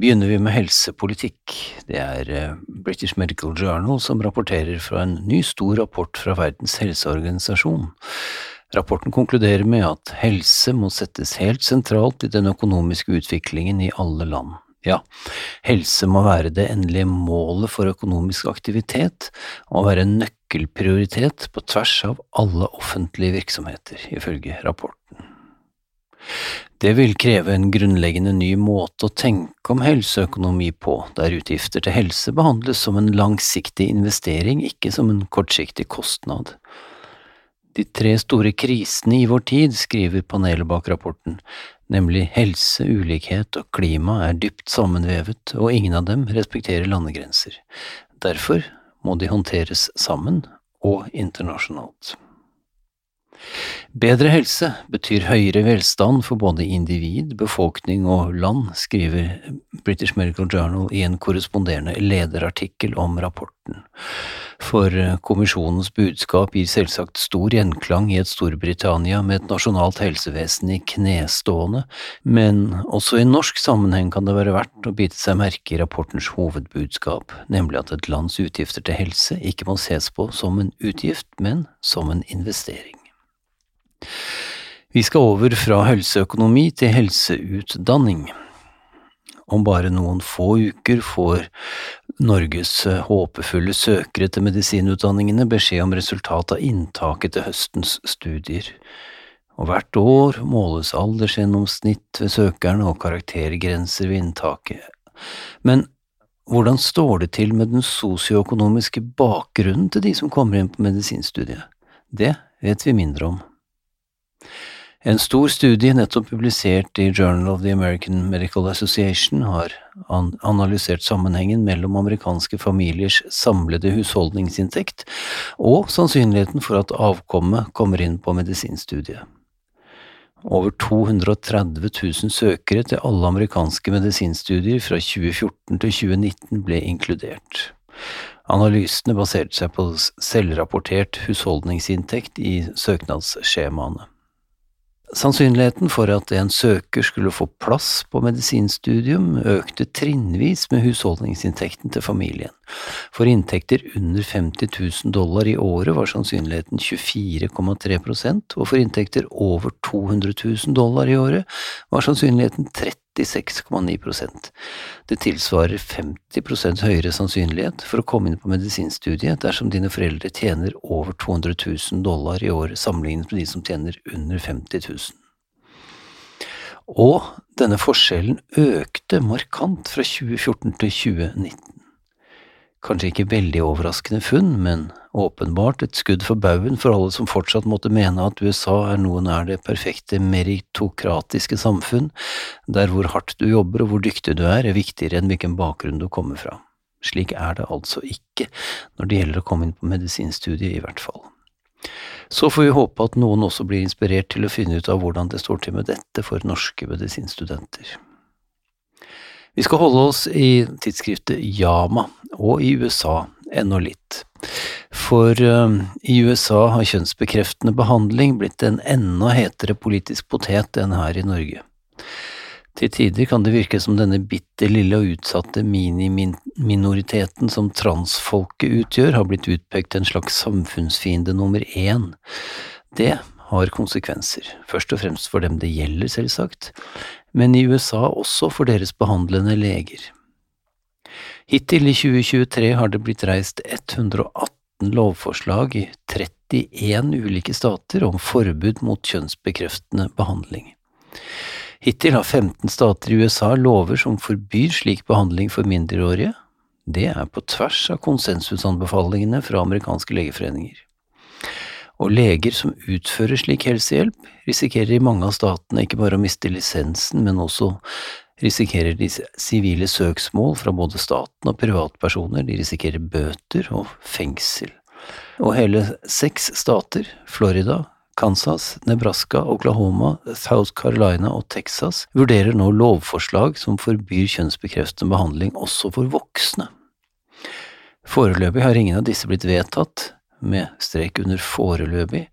begynner vi med helsepolitikk. Det er eh, British Medical Journal som rapporterer fra en ny stor rapport fra Verdens helseorganisasjon. Rapporten konkluderer med at helse må settes helt sentralt i den økonomiske utviklingen i alle land. Ja, helse må være det endelige målet for økonomisk aktivitet, og være en nøkkelprioritet på tvers av alle offentlige virksomheter, ifølge rapporten. Det vil kreve en grunnleggende ny måte å tenke om helseøkonomi på, der utgifter til helse behandles som en langsiktig investering, ikke som en kortsiktig kostnad. De tre store krisene i vår tid, skriver panelet bak rapporten, nemlig helse, ulikhet og klima, er dypt sammenvevet, og ingen av dem respekterer landegrenser. Derfor må de håndteres sammen og internasjonalt. Bedre helse betyr høyere velstand for både individ, befolkning og land, skriver British Medical Journal i en korresponderende lederartikkel om rapporten. For kommisjonens budskap gir selvsagt stor gjenklang i et Storbritannia med et nasjonalt helsevesen i knestående, men også i norsk sammenheng kan det være verdt å bite seg merke i rapportens hovedbudskap, nemlig at et lands utgifter til helse ikke må ses på som en utgift, men som en investering. Vi skal over fra helseøkonomi til helseutdanning. Om bare noen få uker får Norges håpefulle søkere til medisinutdanningene beskjed om resultatet av inntaket til høstens studier. Og hvert år måles aldersgjennomsnitt ved søkerne og karaktergrenser ved inntaket. Men hvordan står det til med den sosioøkonomiske bakgrunnen til de som kommer inn på medisinstudiet? Det vet vi mindre om. En stor studie nettopp publisert i Journal of the American Medical Association har analysert sammenhengen mellom amerikanske familiers samlede husholdningsinntekt og sannsynligheten for at avkommet kommer inn på medisinstudiet. Over 230 000 søkere til alle amerikanske medisinstudier fra 2014 til 2019 ble inkludert. Analysene baserte seg på selvrapportert husholdningsinntekt i søknadsskjemaene. Sannsynligheten for at en søker skulle få plass på medisinstudium, økte trinnvis med husholdningsinntekten til familien. For inntekter under 50 000 dollar i året var sannsynligheten 24,3 og for inntekter over 200 000 dollar i året var sannsynligheten 30 66,9 Det tilsvarer 50 høyere sannsynlighet for å komme inn på medisinstudiet dersom dine foreldre tjener over 200 000 dollar i år sammenlignet med de som tjener under 50 000. Og denne forskjellen økte markant fra 2014 til 2019. Kanskje ikke veldig overraskende funn, men åpenbart et skudd for baugen for alle som fortsatt måtte mene at USA er noe nær det perfekte meritokratiske samfunn, der hvor hardt du jobber og hvor dyktig du er, er viktigere enn hvilken bakgrunn du kommer fra. Slik er det altså ikke når det gjelder å komme inn på medisinstudiet, i hvert fall. Så får vi håpe at noen også blir inspirert til å finne ut av hvordan det står til med dette for norske medisinstudenter. Vi skal holde oss i tidsskriftet Yama, og i USA ennå litt. For uh, i USA har kjønnsbekreftende behandling blitt en enda hetere politisk potet enn her i Norge. Til tider kan det virke som denne bitte lille og utsatte miniminoriteten som transfolket utgjør, har blitt utpekt til en slags samfunnsfiende nummer én. Det har konsekvenser, først og fremst for dem det gjelder, selvsagt, men i USA også for deres behandlende leger. Hittil i 2023 har det blitt reist 118 lovforslag i 31 ulike stater om forbud mot kjønnsbekreftende behandling. Hittil har 15 stater i USA lover som forbyr slik behandling for mindreårige. Det er på tvers av konsensusanbefalingene fra amerikanske legeforeninger og leger som utfører slik helsehjelp, risikerer i mange av statene ikke bare å miste lisensen, men også risikerer de sivile søksmål fra både staten og privatpersoner, de risikerer bøter og fengsel. Og hele seks stater, Florida, Kansas, Nebraska, Oklahoma, South Carolina og Texas, vurderer nå lovforslag som forbyr kjønnsbekreftende behandling også for voksne. Foreløpig har ingen av disse blitt vedtatt, med strek under foreløpig,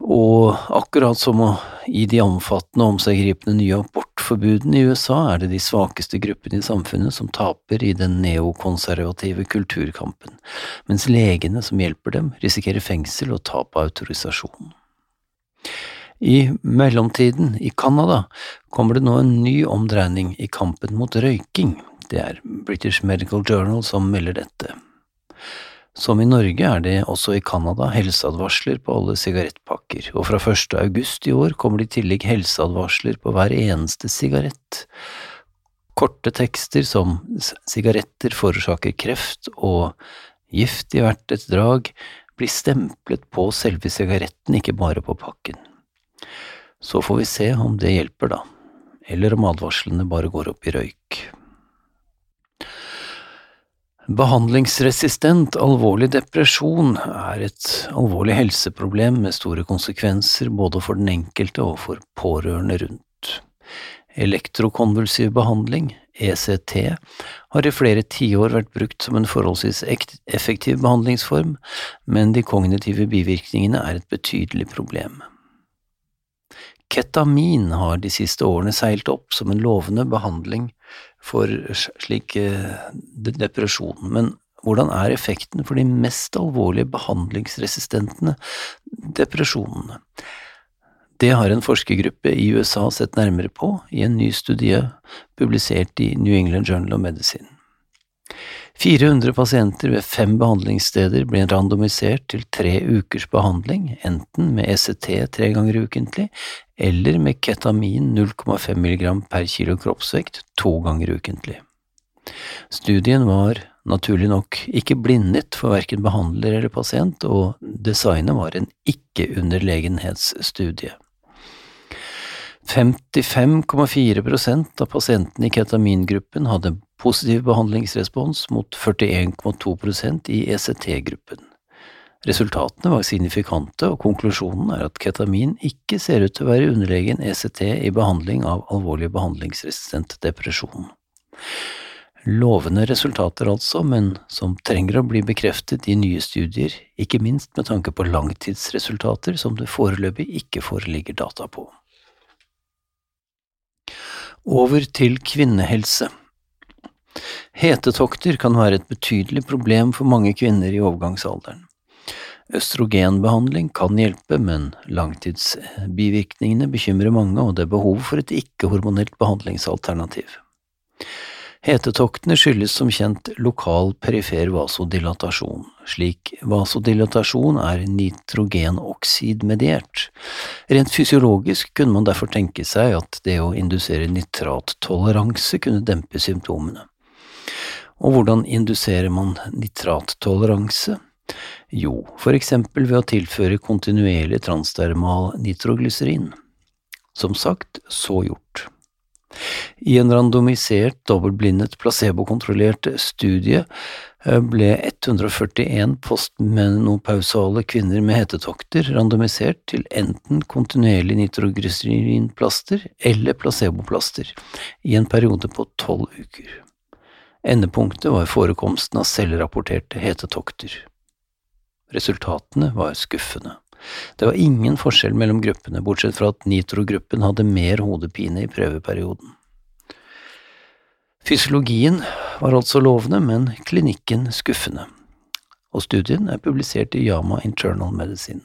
og akkurat som i de omfattende og omseggripende nye abortforbudene i USA, er det de svakeste gruppene i samfunnet som taper i den neokonservative kulturkampen, mens legene som hjelper dem, risikerer fengsel og tap av autorisasjon. I mellomtiden, i Canada, kommer det nå en ny omdreining i kampen mot røyking. Det er British Medical Journal som melder dette. Som i Norge er det også i Canada helseadvarsler på alle sigarettpakker, og fra 1. august i år kommer det i tillegg helseadvarsler på hver eneste sigarett. Korte tekster som sigaretter forårsaker kreft og gift i hvert et drag blir stemplet på selve sigaretten, ikke bare på pakken. Så får vi se om det hjelper, da, eller om advarslene bare går opp i røyk. Behandlingsresistent alvorlig depresjon er et alvorlig helseproblem med store konsekvenser både for den enkelte og for pårørende rundt. Elektrokonvulsiv behandling, ECT, har i flere tiår vært brukt som en forholdsvis effektiv behandlingsform, men de kognitive bivirkningene er et betydelig problem. Ketamin har de siste årene seilt opp som en lovende behandling for slik eh, depresjon. Men hvordan er effekten for de mest alvorlige behandlingsresistentene depresjonene? Det har en forskergruppe i USA sett nærmere på i en ny studie publisert i New England Journal of Medicine. 400 pasienter ved fem behandlingssteder ble randomisert til tre ukers behandling, enten med ECT tre ganger ukentlig eller med ketamin 0,5 mg per kilo kroppsvekt to ganger ukentlig. Studien var naturlig nok ikke blindet for verken behandler eller pasient, og designet var en ikke-underlegenhetsstudie. 55,4% av pasientene i ketamingruppen hadde positiv behandlingsrespons mot 41,2% i ECT-gruppen. Resultatene var signifikante, og konklusjonen er at ketamin ikke ser ut til å være underlegen ECT i behandling av alvorlig behandlingsresistent depresjon. Lovende resultater altså, men som trenger å bli bekreftet i nye studier, ikke minst med tanke på langtidsresultater som det foreløpig ikke foreligger data på. Over til kvinnehelse. Hetetokter kan være et betydelig problem for mange kvinner i overgangsalderen. Østrogenbehandling kan hjelpe, men langtidsbivirkningene bekymrer mange, og det er behov for et ikke-hormonelt behandlingsalternativ. Hetetoktene skyldes som kjent lokal perifer vasodilatasjon. Slik vasodilatasjon er nitrogenoksidmediert. Rent fysiologisk kunne man derfor tenke seg at det å indusere nitrattoleranse kunne dempe symptomene. Og hvordan induserer man nitrattoleranse? Jo, for eksempel ved å tilføre kontinuerlig transdermal nitroglyserin. Som sagt, så gjort. I en randomisert, dobbeltblindet, placebokontrollert studie eh, ble 141 postmenopausale kvinner med hetetokter randomisert til enten kontinuerlig nitroglycerinplaster eller placeboplaster i en periode på tolv uker. Endepunktet var forekomsten av selvrapporterte hetetokter. Resultatene var skuffende. Det var ingen forskjell mellom gruppene, bortsett fra at nitrogruppen hadde mer hodepine i prøveperioden. Fysiologien var altså lovende, men klinikken skuffende, og studien er publisert i Yama Internal Medicine.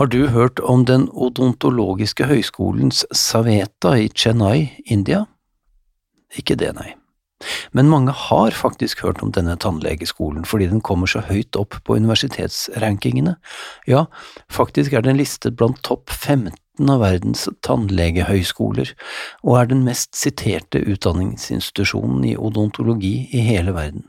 Har du hørt om den odontologiske høyskolens Saveta i Chennai, India? Ikke det, nei. Men mange har faktisk hørt om denne tannlegeskolen fordi den kommer så høyt opp på universitetsrankingene. Ja, faktisk er den listet blant topp 15 av verdens tannlegehøyskoler, og er den mest siterte utdanningsinstitusjonen i odontologi i hele verden.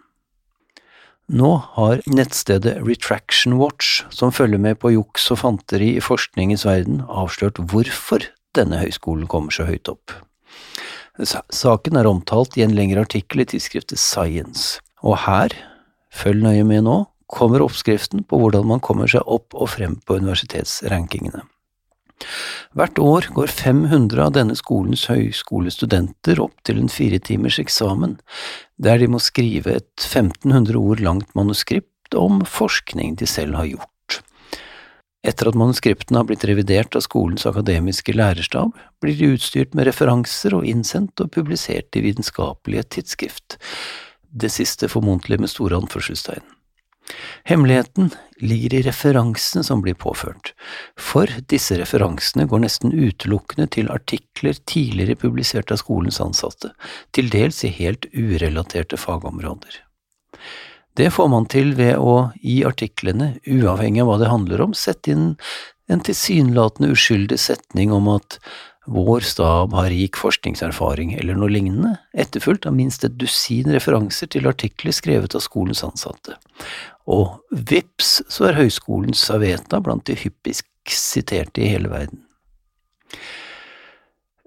Nå har nettstedet Retraction Watch, som følger med på juks og fanteri i forskningens verden, avslørt hvorfor denne høyskolen kommer så høyt opp. Saken er omtalt i en lengre artikkel i tidsskriftet Science, og her, følg nøye med nå, kommer oppskriften på hvordan man kommer seg opp og frem på universitetsrankingene. Hvert år går 500 av denne skolens høyskolestudenter opp til en fire timers eksamen, der de må skrive et 1500 ord langt manuskript om forskning de selv har gjort. Etter at manuskriptene har blitt revidert av skolens akademiske lærerstab, blir de utstyrt med referanser og innsendt og publisert i vitenskapelige tidsskrift, det siste formodentlig med store anførselstegn. Hemmeligheten ligger i referansene som blir påført, for disse referansene går nesten utelukkende til artikler tidligere publisert av skolens ansatte, til dels i helt urelaterte fagområder. Det får man til ved å, i artiklene, uavhengig av hva det handler om, sette inn en tilsynelatende uskyldig setning om at vår stab har rik forskningserfaring eller noe lignende, etterfulgt av minst et dusin referanser til artikler skrevet av skolens ansatte. Og vips, så er høyskolens Saveta blant de hyppigst siterte i hele verden.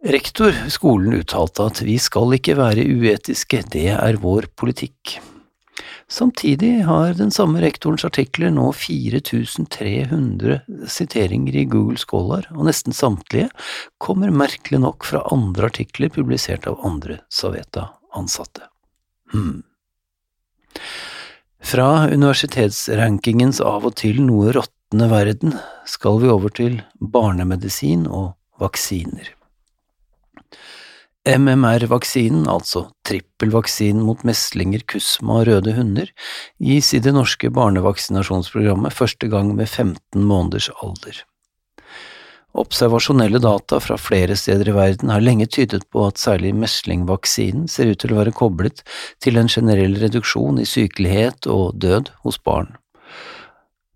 Rektor skolen uttalte at vi skal ikke være uetiske, det er vår politikk. Samtidig har den samme rektorens artikler nå 4300 siteringer i Google Scholar, og nesten samtlige kommer merkelig nok fra andre artikler publisert av andre Saveta-ansatte. Hmm. Fra universitetsrankingens av og til noe råtne verden skal vi over til barnemedisin og vaksiner. MMR-vaksinen, altså trippelvaksinen mot meslinger, kusma og røde hunder, gis i det norske barnevaksinasjonsprogrammet første gang med 15 måneders alder. Observasjonelle data fra flere steder i verden har lenge tydet på at særlig meslingvaksinen ser ut til å være koblet til en generell reduksjon i sykelighet og død hos barn.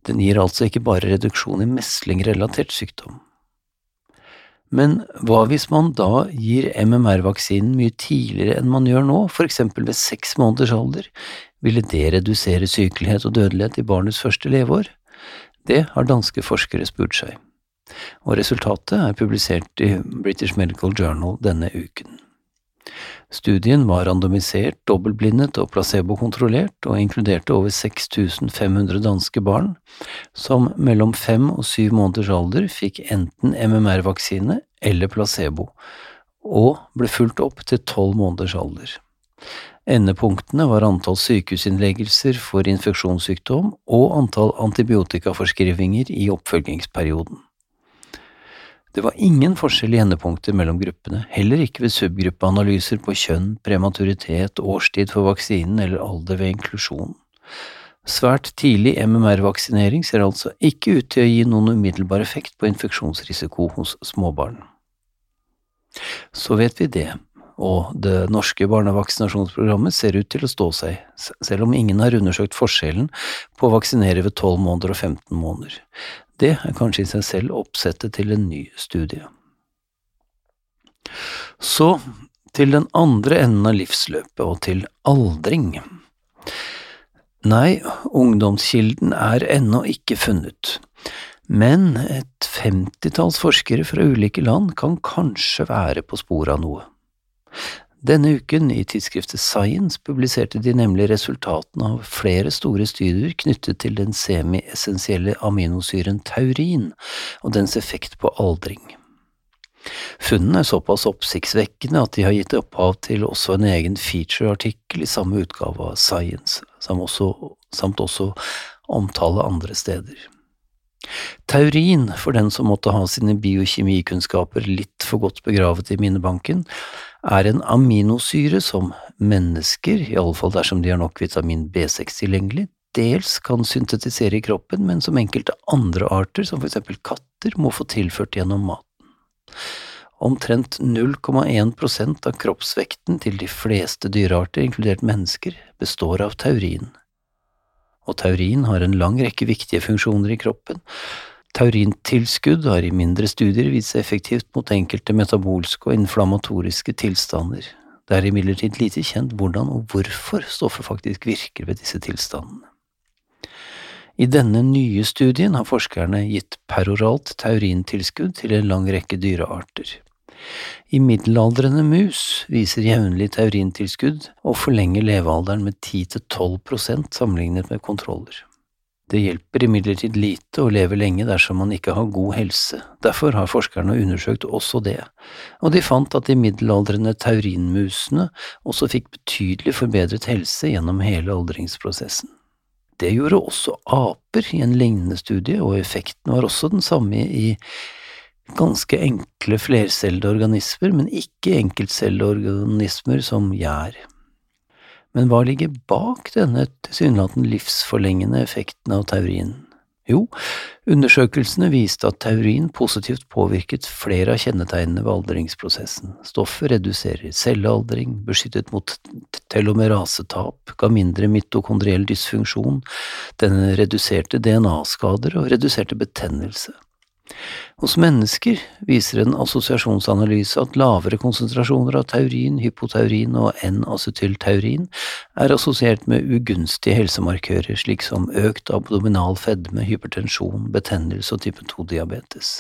Den gir altså ikke bare reduksjon i meslingrelatert sykdom. Men hva hvis man da gir MMR-vaksinen mye tidligere enn man gjør nå, for eksempel ved seks måneders alder? Ville det redusere sykelighet og dødelighet i barnets første leveår? Det har danske forskere spurt seg, og resultatet er publisert i British Medical Journal denne uken. Studien var randomisert, dobbeltblindet og placebokontrollert, og inkluderte over 6500 danske barn, som mellom fem og syv måneders alder fikk enten MMR-vaksine eller placebo, og ble fulgt opp til tolv måneders alder. Endepunktene var antall sykehusinnleggelser for infeksjonssykdom og antall antibiotikaforskrivinger i oppfølgingsperioden. Det var ingen forskjell i endepunkter mellom gruppene, heller ikke ved subgruppeanalyser på kjønn, prematuritet, årstid for vaksinen eller alder ved inklusjon. Svært tidlig MMR-vaksinering ser altså ikke ut til å gi noen umiddelbar effekt på infeksjonsrisiko hos småbarn. Så vet vi det, og det norske barnevaksinasjonsprogrammet ser ut til å stå seg, selv om ingen har undersøkt forskjellen på å vaksinere ved 12 måneder og 15 måneder. Det er kanskje i seg selv oppsettet til en ny studie. Så til den andre enden av livsløpet, og til aldring. Nei, ungdomskilden er ennå ikke funnet, men et femtitalls forskere fra ulike land kan kanskje være på sporet av noe. Denne uken, i tidsskriftet Science, publiserte de nemlig resultatene av flere store studier knyttet til den semi-essensielle aminosyren taurin og dens effekt på aldring. Funnene er såpass oppsiktsvekkende at de har gitt opphav til også en egen feature-artikkel i samme utgave av Science, samt også, samt også omtale andre steder. Taurin, for den som måtte ha sine biokjemikunnskaper litt for godt begravet i minnebanken, er en aminosyre som mennesker, i alle fall dersom de har nok vitamin B6 tilgjengelig, dels kan syntetisere i kroppen, men som enkelte andre arter, som for eksempel katter, må få tilført gjennom maten. Omtrent 0,1% av kroppsvekten til de fleste dyrearter, inkludert mennesker, består av taurin. Og taurin har en lang rekke viktige funksjoner i kroppen, Taurintilskudd har i mindre studier vist seg effektivt mot enkelte metabolske og inflammatoriske tilstander. Det er imidlertid lite kjent hvordan og hvorfor stoffet faktisk virker ved disse tilstandene. I denne nye studien har forskerne gitt peroralt taurintilskudd til en lang rekke dyrearter. I middelaldrende mus viser jevnlig taurintilskudd å forlenge levealderen med 10–12 prosent sammenlignet med kontroller. Det hjelper imidlertid lite å leve lenge dersom man ikke har god helse, derfor har forskerne undersøkt også det, og de fant at de middelaldrende taurinmusene også fikk betydelig forbedret helse gjennom hele aldringsprosessen. Det gjorde også aper i en lignende studie, og effekten var også den samme i ganske enkle flercellede organismer, men ikke enkeltcellede organismer som gjær. Men hva ligger bak denne tilsynelatende livsforlengende effekten av taurin? Jo, undersøkelsene viste at taurin positivt påvirket flere av kjennetegnene ved aldringsprosessen. Stoffet reduserer cellealdring, beskyttet mot telomerasetap, ga mindre mitokondriell dysfunksjon, den reduserte DNA-skader og reduserte betennelse. Hos mennesker viser en assosiasjonsanalyse at lavere konsentrasjoner av taurin, hypotaurin og N-acetyltaurin er assosiert med ugunstige helsemarkører slik som økt abdominal fedme, hypertensjon, betennelse og type 2-diabetes.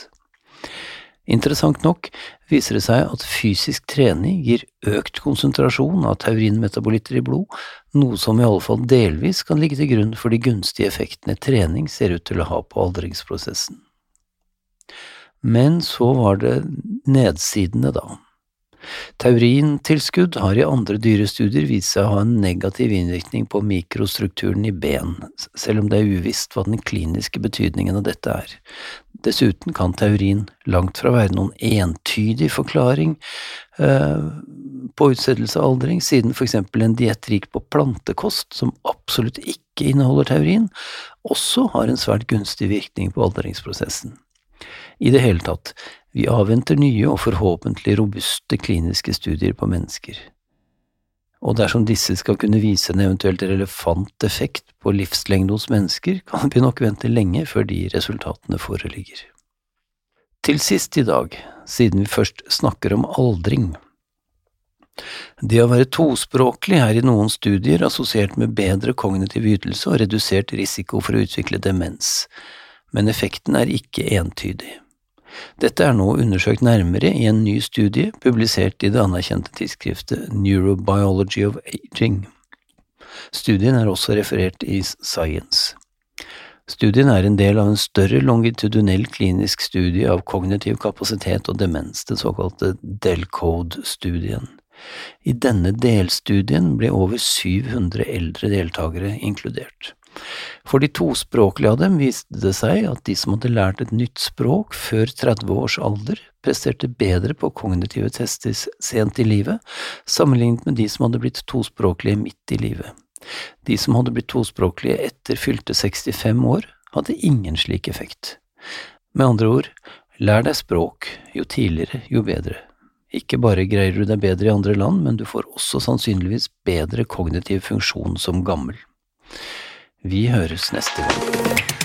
Interessant nok viser det seg at fysisk trening gir økt konsentrasjon av taurinmetabolitter i blod, noe som i alle fall delvis kan ligge til grunn for de gunstige effektene trening ser ut til å ha på aldringsprosessen. Men så var det nedsidene, da. Taurintilskudd har i andre dyrestudier vist seg å ha en negativ innvirkning på mikrostrukturen i ben, selv om det er uvisst hva den kliniske betydningen av dette er. Dessuten kan taurin langt fra være noen entydig forklaring eh, på utsettelse av aldring, siden for eksempel en diett rik på plantekost, som absolutt ikke inneholder taurin, også har en svært gunstig virkning på aldringsprosessen. I det hele tatt, vi avventer nye og forhåpentlig robuste kliniske studier på mennesker. Og dersom disse skal kunne vise en eventuelt relevant effekt på livslengde hos mennesker, kan vi nok vente lenge før de resultatene foreligger. Til sist i dag, siden vi først snakker om aldring. Det å være tospråklig er i noen studier assosiert med bedre kognitiv ytelse og redusert risiko for å utvikle demens, men effekten er ikke entydig. Dette er nå undersøkt nærmere i en ny studie publisert i det anerkjente tidsskriftet Neurobiology of Aging. Studien er også referert i Science. Studien er en del av en større longitudinell klinisk studie av kognitiv kapasitet og demens, den såkalte Delcode-studien. I denne delstudien ble over 700 eldre deltakere inkludert. For de tospråklige av dem viste det seg at de som hadde lært et nytt språk før 30 års alder, presterte bedre på kognitive tester sent i livet, sammenlignet med de som hadde blitt tospråklige midt i livet. De som hadde blitt tospråklige etter fylte 65 år, hadde ingen slik effekt. Med andre ord, lær deg språk, jo tidligere, jo bedre. Ikke bare greier du deg bedre i andre land, men du får også sannsynligvis bedre kognitiv funksjon som gammel. Vi høres neste gang.